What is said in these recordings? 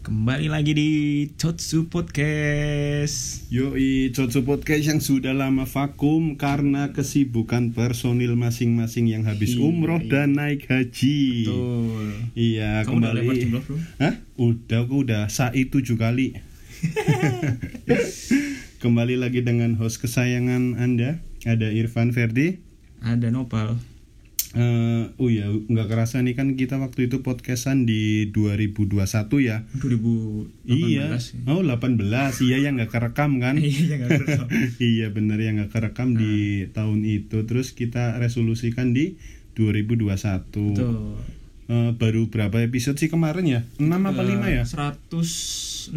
Kembali lagi di Chotsu Podcast. Yoi, Cocok Podcast yang sudah lama vakum karena kesibukan personil masing-masing yang habis Iya, umroh iya. dan naik haji. Betul. Iya, Kamu udah kembali. lempar jumlah belum? Hah? Udah, aku udah sa'i tujuh kali. kembali lagi dengan host kesayangan Anda, ada Irfan Ferdi. Ada Nopal. Eh, oh ya, nggak kerasa nih kan kita waktu itu podcastan di 2021 ya. 2018. Iya. ya. Oh, 18. Iya yang nggak kerekam kan? Iya, nggak kerekam. iya bener yang nggak kerekam di tahun itu terus kita resolusikan di 2021 Betul. Eh, baru berapa episode sih kemarin ya 6 apa 5 ya 160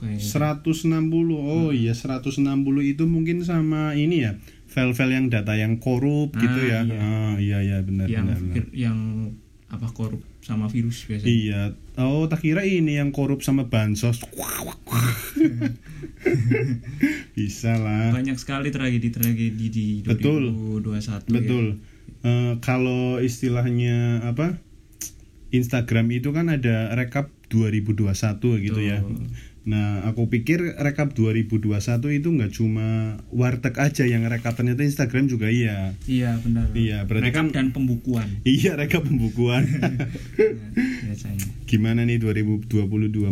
kayaknya. 160 oh iya 160 itu mungkin sama ini ya file-file yang data yang korup Ah, gitu ya iya. Ah, iya iya benar yang benar, benar. yang apa korup sama virus biasanya. iya oh tak kira ini yang korup sama bansos bisa lah Banyak sekali tragedi-tragedi di Betul. 2021 Betul. ya. Eh, kalau istilahnya apa? Instagram itu kan ada rekap 2021 gitu ya. Betul. Nah, aku pikir rekap 2021 itu nggak cuma warteg aja yang rekap ternyata Instagram juga iya. Iya, benar. Iya, berarti Rekap kan- dan pembukuan. Iya, rekap pembukuan. Ya, biasanya. Gimana nih 2022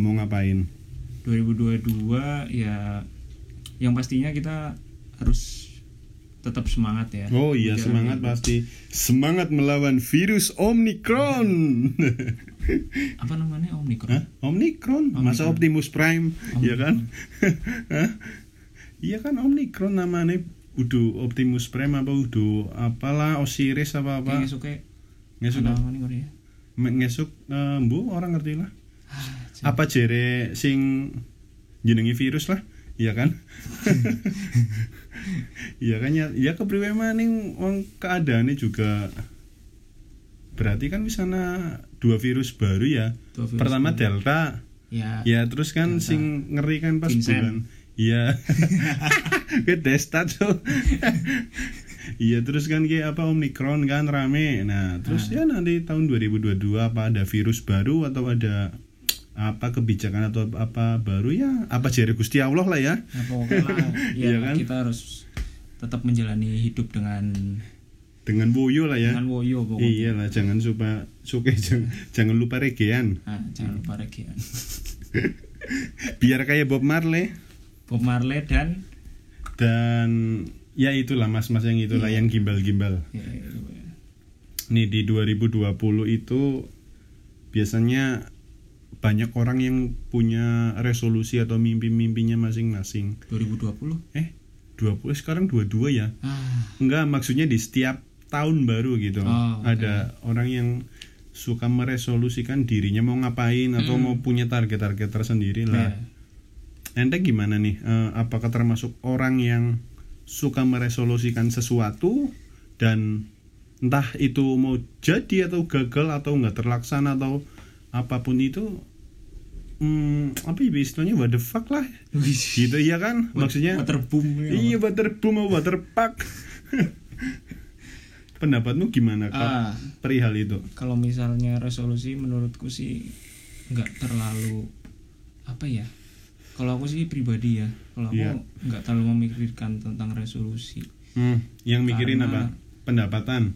mau ngapain? 2022 ya yang pastinya kita harus tetap semangat ya. Oh iya, semangat hidup. pasti. Semangat melawan virus Omicron. Apa namanya Omicron? Hah? Omicron, masa Omicron. Optimus Prime, ya kan? Omicron. Hah? Iya kan Omicron namanya udah Optimus Prime apa udah apalah Osiris apa apa ngesuk Korea. me- ngesuk eh, mbu orang ngerti lah Ah, apa jere sing jenengi virus lah iya kan iya kan ya ya kepriwe maning wong keadaannya juga berarti kan misalnya dua virus baru ya virus pertama baru. delta Ya. Ya terus kan Delta. sing ngeri kan pas Vincent. bulan Iya Ke Destat tuh Iya terus kan kayak apa Omicron kan rame Nah terus ya nanti tahun 2022 apa ada virus baru atau ada apa kebijakan atau apa baru ya apa jari Gusti Allah lah ya pokoknya lah, ya Iya kan? kita harus tetap menjalani hidup dengan dengan boyo lah ya dengan woyo pokoknya. iya lah jangan suka suka jangan, jangan lupa regean Nah, jangan lupa regian. biar kayak Bob Marley Bob Marley dan dan ya itulah mas-mas yang itulah Iya. yang gimbal-gimbal ya, ya, nih di 2020 itu biasanya banyak orang yang punya resolusi atau mimpi-mimpinya masing-masing. 2020. Eh, 20 sekarang 22 ya? Ah, Enggak, maksudnya di setiap tahun baru gitu. Oh, oke. Ada orang yang suka meresolusikan dirinya mau ngapain atau Hmm. mau punya target-target tersendiri lah. ya. Ente gimana nih? Eh, apakah termasuk orang yang suka meresolusikan sesuatu dan entah itu mau jadi atau gagal atau nggak terlaksana atau apa pun itu hmm, apa ya istilahnya what the fuck lah. Gitu iya kan? Maksudnya waterboom ya. iya waterboom mau waterpark pendapatmu gimana kak? Ah. perihal itu. Kalau misalnya resolusi menurutku sih nggak terlalu apa ya? Kalau aku sih pribadi ya. Kalau aku Iya. nggak terlalu memikirkan tentang resolusi. Hmm, yang mikirin Karena- apa? Pendapatan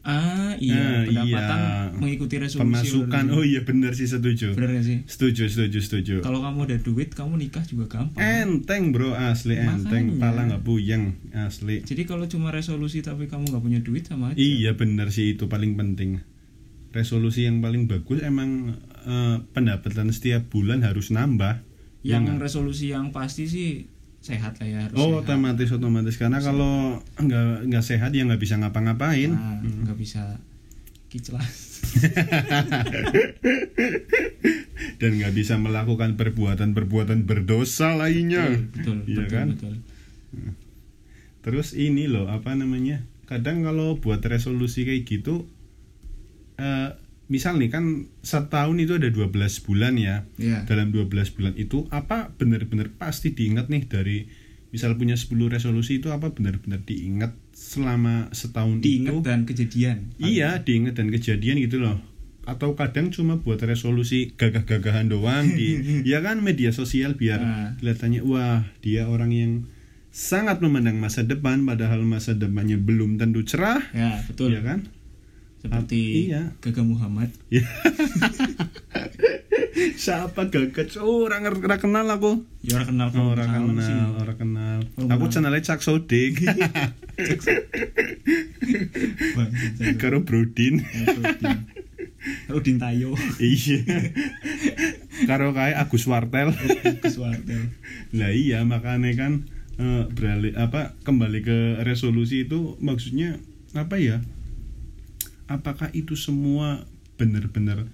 ah iya Ah, pendapatan iya. mengikuti resolusi pemasukan. oh iya bener sih setuju. Nggak sih? Setuju setuju setuju. Kalau kamu ada duit kamu nikah juga gampang. Enteng bro asli enteng. Makanya. pala nggak puyeng asli. Jadi kalau cuma resolusi tapi kamu nggak punya duit sama aja. Iya bener sih itu paling penting. Resolusi yang paling bagus emang eh, pendapatan setiap bulan harus nambah. Yang Ya resolusi yang pasti sih sehat lah ya harus oh sehat. otomatis otomatis. Karena kalau nggak nggak sehat ya nggak bisa ngapa-ngapain. Nah, nggak bisa kiclah dan nggak bisa melakukan perbuatan-perbuatan berdosa lainnya. Betul Iya betul kan? betul. Terus ini loh apa namanya? Kadang kalau buat resolusi kayak gitu eh misal nih kan setahun itu ada 12 bulan ya. Iya. Dalam 12 bulan itu apa benar-benar pasti diingat nih dari misal punya 10 resolusi itu apa benar-benar diingat selama setahun diingat itu? dan kejadian Iya, diingat dan kejadian gitu loh. atau kadang cuma buat resolusi gagah-gagahan doang di ya kan media sosial biar Ah. kelihatannya wah dia orang yang sangat memandang masa depan padahal masa depannya belum tentu cerah ya betul ya kan seperti Iya. Gaga Muhammad. Siapa gagat orang ora kenal aku. Ya orang kenal Oh, orang kenal orang kenal. Orang aku kenal. channelnya Cak Sodik karo Brodin. Rudin Tayo. Iya. Karo kae Agus Wartel. Kesuartel Lah iya makanya kan eh, beralih apa kembali ke resolusi itu maksudnya apa ya? Apakah itu semua benar-benar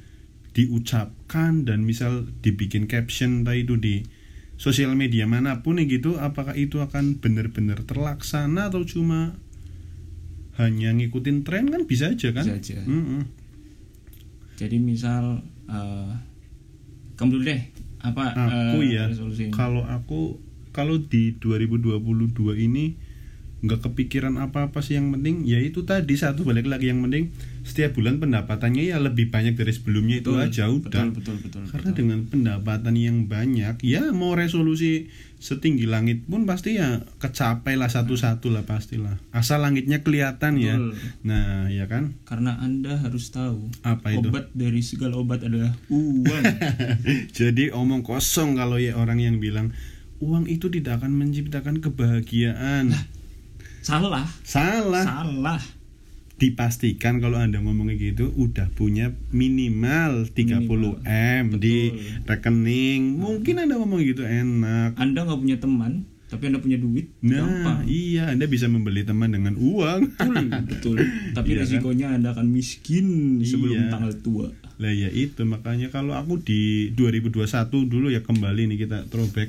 diucapkan dan misal dibikin caption entah itu di sosial media mana pun gitu apakah itu akan benar-benar terlaksana atau cuma hanya ngikutin tren kan bisa aja kan? Bisa aja. Mm-mm. jadi misal eh kamu dulu deh apa aku eh, ya kalau aku kalau di 2022 ini nggak kepikiran apa-apa sih yang penting. Ya itu tadi satu balik lagi yang penting setiap bulan pendapatannya ya lebih banyak dari sebelumnya itu Betul, aja udah. betul betul betul karena betul. dengan pendapatan yang banyak ya mau resolusi setinggi langit pun pasti ya kecapai lah satu-satu lah pastilah. Asal langitnya kelihatan ya. Betul. nah ya kan? Karena anda harus tahu apa itu? obat dari segala obat adalah uang. Jadi omong kosong kalau ya orang yang bilang uang itu tidak akan menciptakan kebahagiaan. Salah Salah. salah Dipastikan kalau Anda ngomongnya gitu udah punya minimal 30 Minimal. M di rekening. Mungkin Anda ngomong gitu enak. anda nggak punya teman tapi anda punya duit Nah, gampang iya Anda bisa membeli teman dengan uang. betul betul tapi Iya kan? resikonya anda akan miskin sebelum Iya. tanggal tua Lah ya itu makanya kalau aku di 2021 dulu ya kembali nih kita throwback.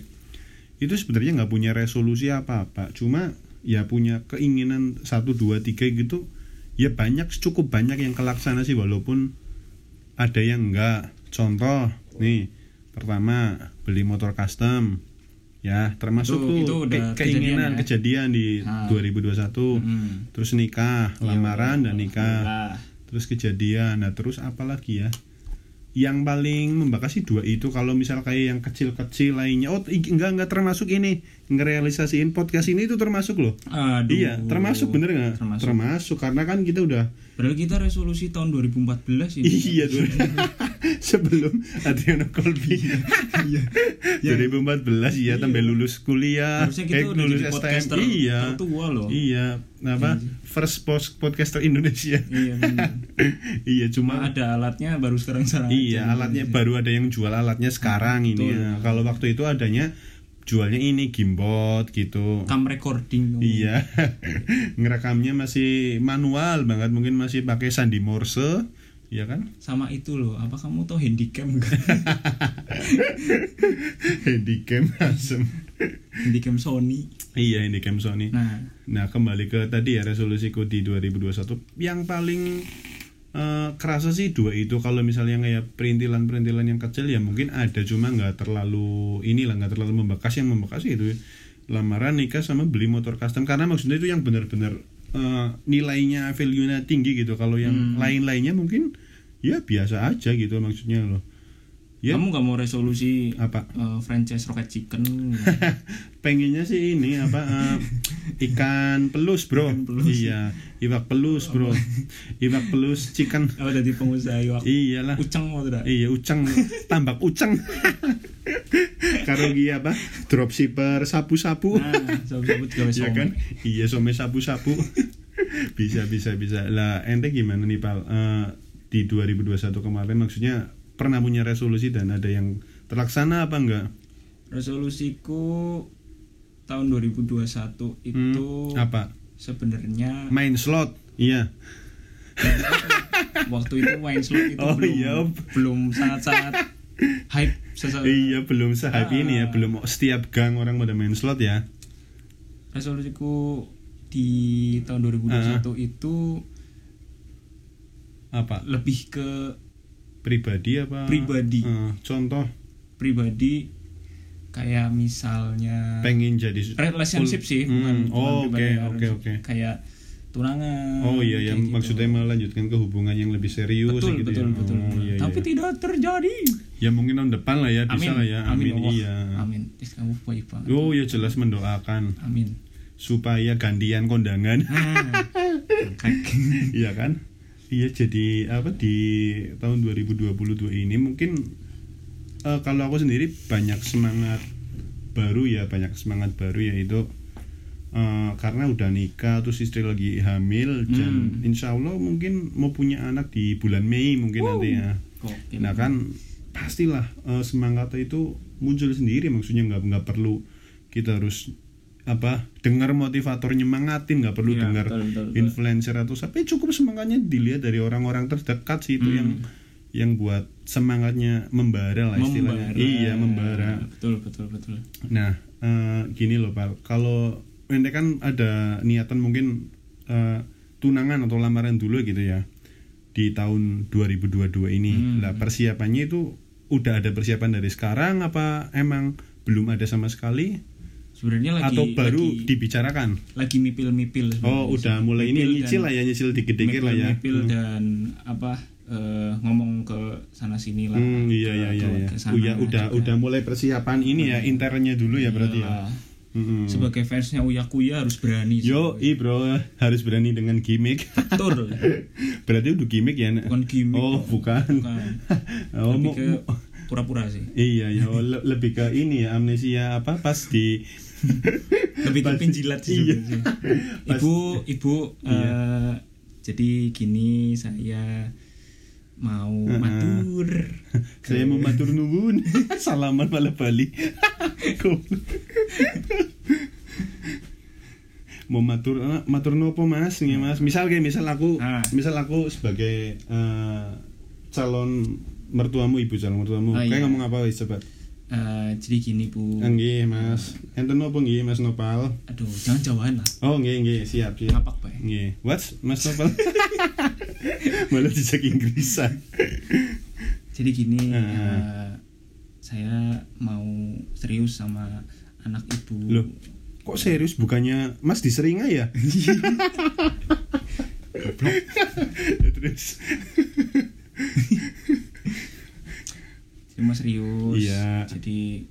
Itu sebenarnya nggak punya resolusi apa-apa, cuma ya punya keinginan 1 2 3 gitu. Ya banyak cukup banyak yang kelaksana sih walaupun ada yang enggak. Contoh nih, pertama beli motor custom. Ya, termasuk Itu- tuh ke- keinginan kejadian ya? kejadian di Ah. 2021. Hmm. Terus nikah, lamaran dan nikah terus kejadian nah terus apa lagi ya yang paling membekas sih dua itu kalau misal kayak yang kecil-kecil lainnya oh enggak enggak termasuk ini ngerealisasiin podcast ini itu termasuk loh Aduh. iya termasuk bener nggak Termasuk. karena kan kita udah Padahal kita resolusi tahun 2014 ini. iya tuh sebelum Adriano Colby Iya. 2014 iya tambah lulus kuliah Harusnya kita eh, udah lulus jadi STM iya tertua loh. iya apa first post podcaster Indonesia Iya benar. iya Cuma cuma ada alatnya baru sekarang-sekarang. Iya, aja. alatnya baru ada yang jual alatnya sekarang ini. Betul. ya. Kalau waktu itu adanya jualnya ini gimbot gitu. Cam recording. Iya. Ngerekamnya masih manual banget, mungkin masih pakai sandi Morse, ya kan? Sama itu loh. Apa kamu tahu handycam enggak? Handycam asem. handycam Sony. Iya, handycam Sony. Nah, Nah, kembali ke tadi ya resolusiku di 2021 yang paling eh, kerasa sih dua itu. Kalau misalnya kayak perintilan-perintilan yang kecil ya mungkin ada. Cuma nggak terlalu inilah nggak terlalu membekas. Yang membekas itu lamaran nikah sama beli motor custom. Karena maksudnya itu yang benar-benar eh, nilainya value-nya tinggi gitu. Kalau yang Hmm. lain-lainnya mungkin ya biasa aja gitu maksudnya loh ya kamu nggak mau resolusi apa? eh, franchise Rocket Chicken? pengennya sih ini apa eh, ikan pelus bro. Ikan pelus. iya iwak pelus bro. Iwak pelus chicken. Oh, jadi pengusaha iwak. iyalah. Uceng mau tidak? iya uceng. Tambak uceng. Karo iki apa? Dropshipper sapu-sapu. Nah, sabu-sabu juga ya kan? iya some sapu-sapu. Bisa bisa bisa. Lah ente gimana nih pal? Eh, di 2021 kemarin maksudnya pernah punya resolusi dan ada yang terlaksana apa enggak Resolusiku tahun 2021 itu Hmm, apa sebenarnya main slot iya waktu itu main slot itu Oh, belum iya. belum sangat-sangat hype sesuatu iya belum sehype Ah. ini ya belum setiap gang orang pada main slot ya resolusiku di tahun 2021 Ah. itu apa lebih ke pribadi apa Pribadi. Eh, contoh pribadi kayak misalnya pengen jadi relationship full- sih Hmm, bukan oh, oke oke oke kayak tunangan Oh iya ya gitu. maksudnya melanjutkan ke hubungan yang lebih serius betul gitu betul ya. betul, Oh, betul. iya, tapi iya. tidak terjadi ya mungkin tahun depan lah ya bisa amin lah ya. Amin, Allah. iya. amin Is, kamu baik banget Oh ya jelas mendoakan amin supaya gantian kondangan. ah. Iya kan? Iya jadi apa di tahun 2022 ini mungkin eh, kalau aku sendiri banyak semangat baru ya banyak semangat baru yaitu eh, karena udah nikah terus istri lagi hamil dan insya Allah mungkin mau punya anak di bulan Mei mungkin nanti ya. Gokil. Nah kan pastilah eh, semangat itu muncul sendiri maksudnya nggak nggak perlu kita harus apa dengar motivator nyemangatin nggak perlu Iya, dengar influencer atau siapa. Ya cukup semangatnya dilihat dari orang-orang terdekat sih itu Hmm. yang yang buat semangatnya membara lah istilahnya. Membara. iya membara. Betul betul betul. Nah eh, gini loh pak. Kalau ente kan ada niatan mungkin eh, tunangan atau lamaran dulu gitu ya di tahun 2022 ini. Hmm. lah persiapannya itu udah ada persiapan dari sekarang apa emang belum ada sama sekali sebenarnya lagi atau baru lagi, dibicarakan lagi mipil mipil oh udah mulai ini nyicil lah ya nyicil dikit-dikit lah ya mipil Hmm. dan apa eh, ngomong ke sana sini lah Hmm, iya iya iya, iya. ke sana Uya, udah juga. udah mulai persiapan ini ya internnya dulu ya berarti ya. Iyalah. Mm-mm. sebagai fansnya Uya Kuya harus berani Yo, i bro harus berani dengan gimmick. betul berarti udah gimmick ya? Bukan gimmick Oh, bukan. bukan oh, lebih ke pura-pura sih iya ya, le- lebih ke ini ya amnesia apa pas di lebih Pasti- penjilat sih iya. ibu ibu Iya. eh, jadi gini saya mau Heeh. matur. Saya mau matur nuwun. Salaman malah Bali. Mau matur eh, matur nopo mas? Nih mas. Misal kayak misal aku Ah. misal aku sebagai eh, calon mertuamu ibu calon mertuamu. Oh, kayak iya. ngomong apa wis coba Eh, jadi gini bu. Nggih mas. Enten nopo nggih mas nopal? Aduh jangan jauhan lah oh nggih nggih siap siap. Ngapak bae nggih. What mas nopal? Malah dijak Inggrisan. Jadi gini Ah. eh, saya mau serius sama anak ibu. Loh, kok serius? Bukannya Mas diseringai ya? Ya, Terus mau serius Iya. jadi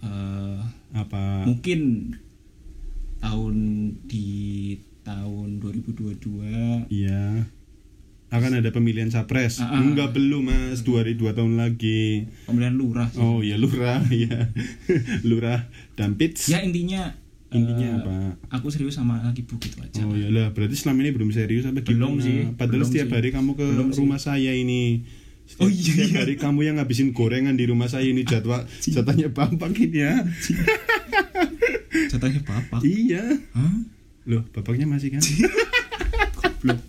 eh, apa? mungkin tahun di tahun 2022 Iya. Akan ada pemilihan capres. Ah, ah. Enggak belum Mas, dua hari dua tahun lagi. pemilihan lurah sih. Oh ya lurah ya. lurah dan pits. ya intinya Intinya eh, apa? aku serius sama ibu gitu aja Oh ya lah, berarti selama ini belum serius apa Belum gimana? sih, Padahal belum setiap sih. hari kamu ke Belum sih. rumah saya ini. Setiap, Oh iya, setiap iya. hari kamu yang ngabisin gorengan di rumah saya ini jadwal jatahnya bapak ini ya. jatahnya bapak iya. Hah? Loh, bapaknya masih kan? Goblok.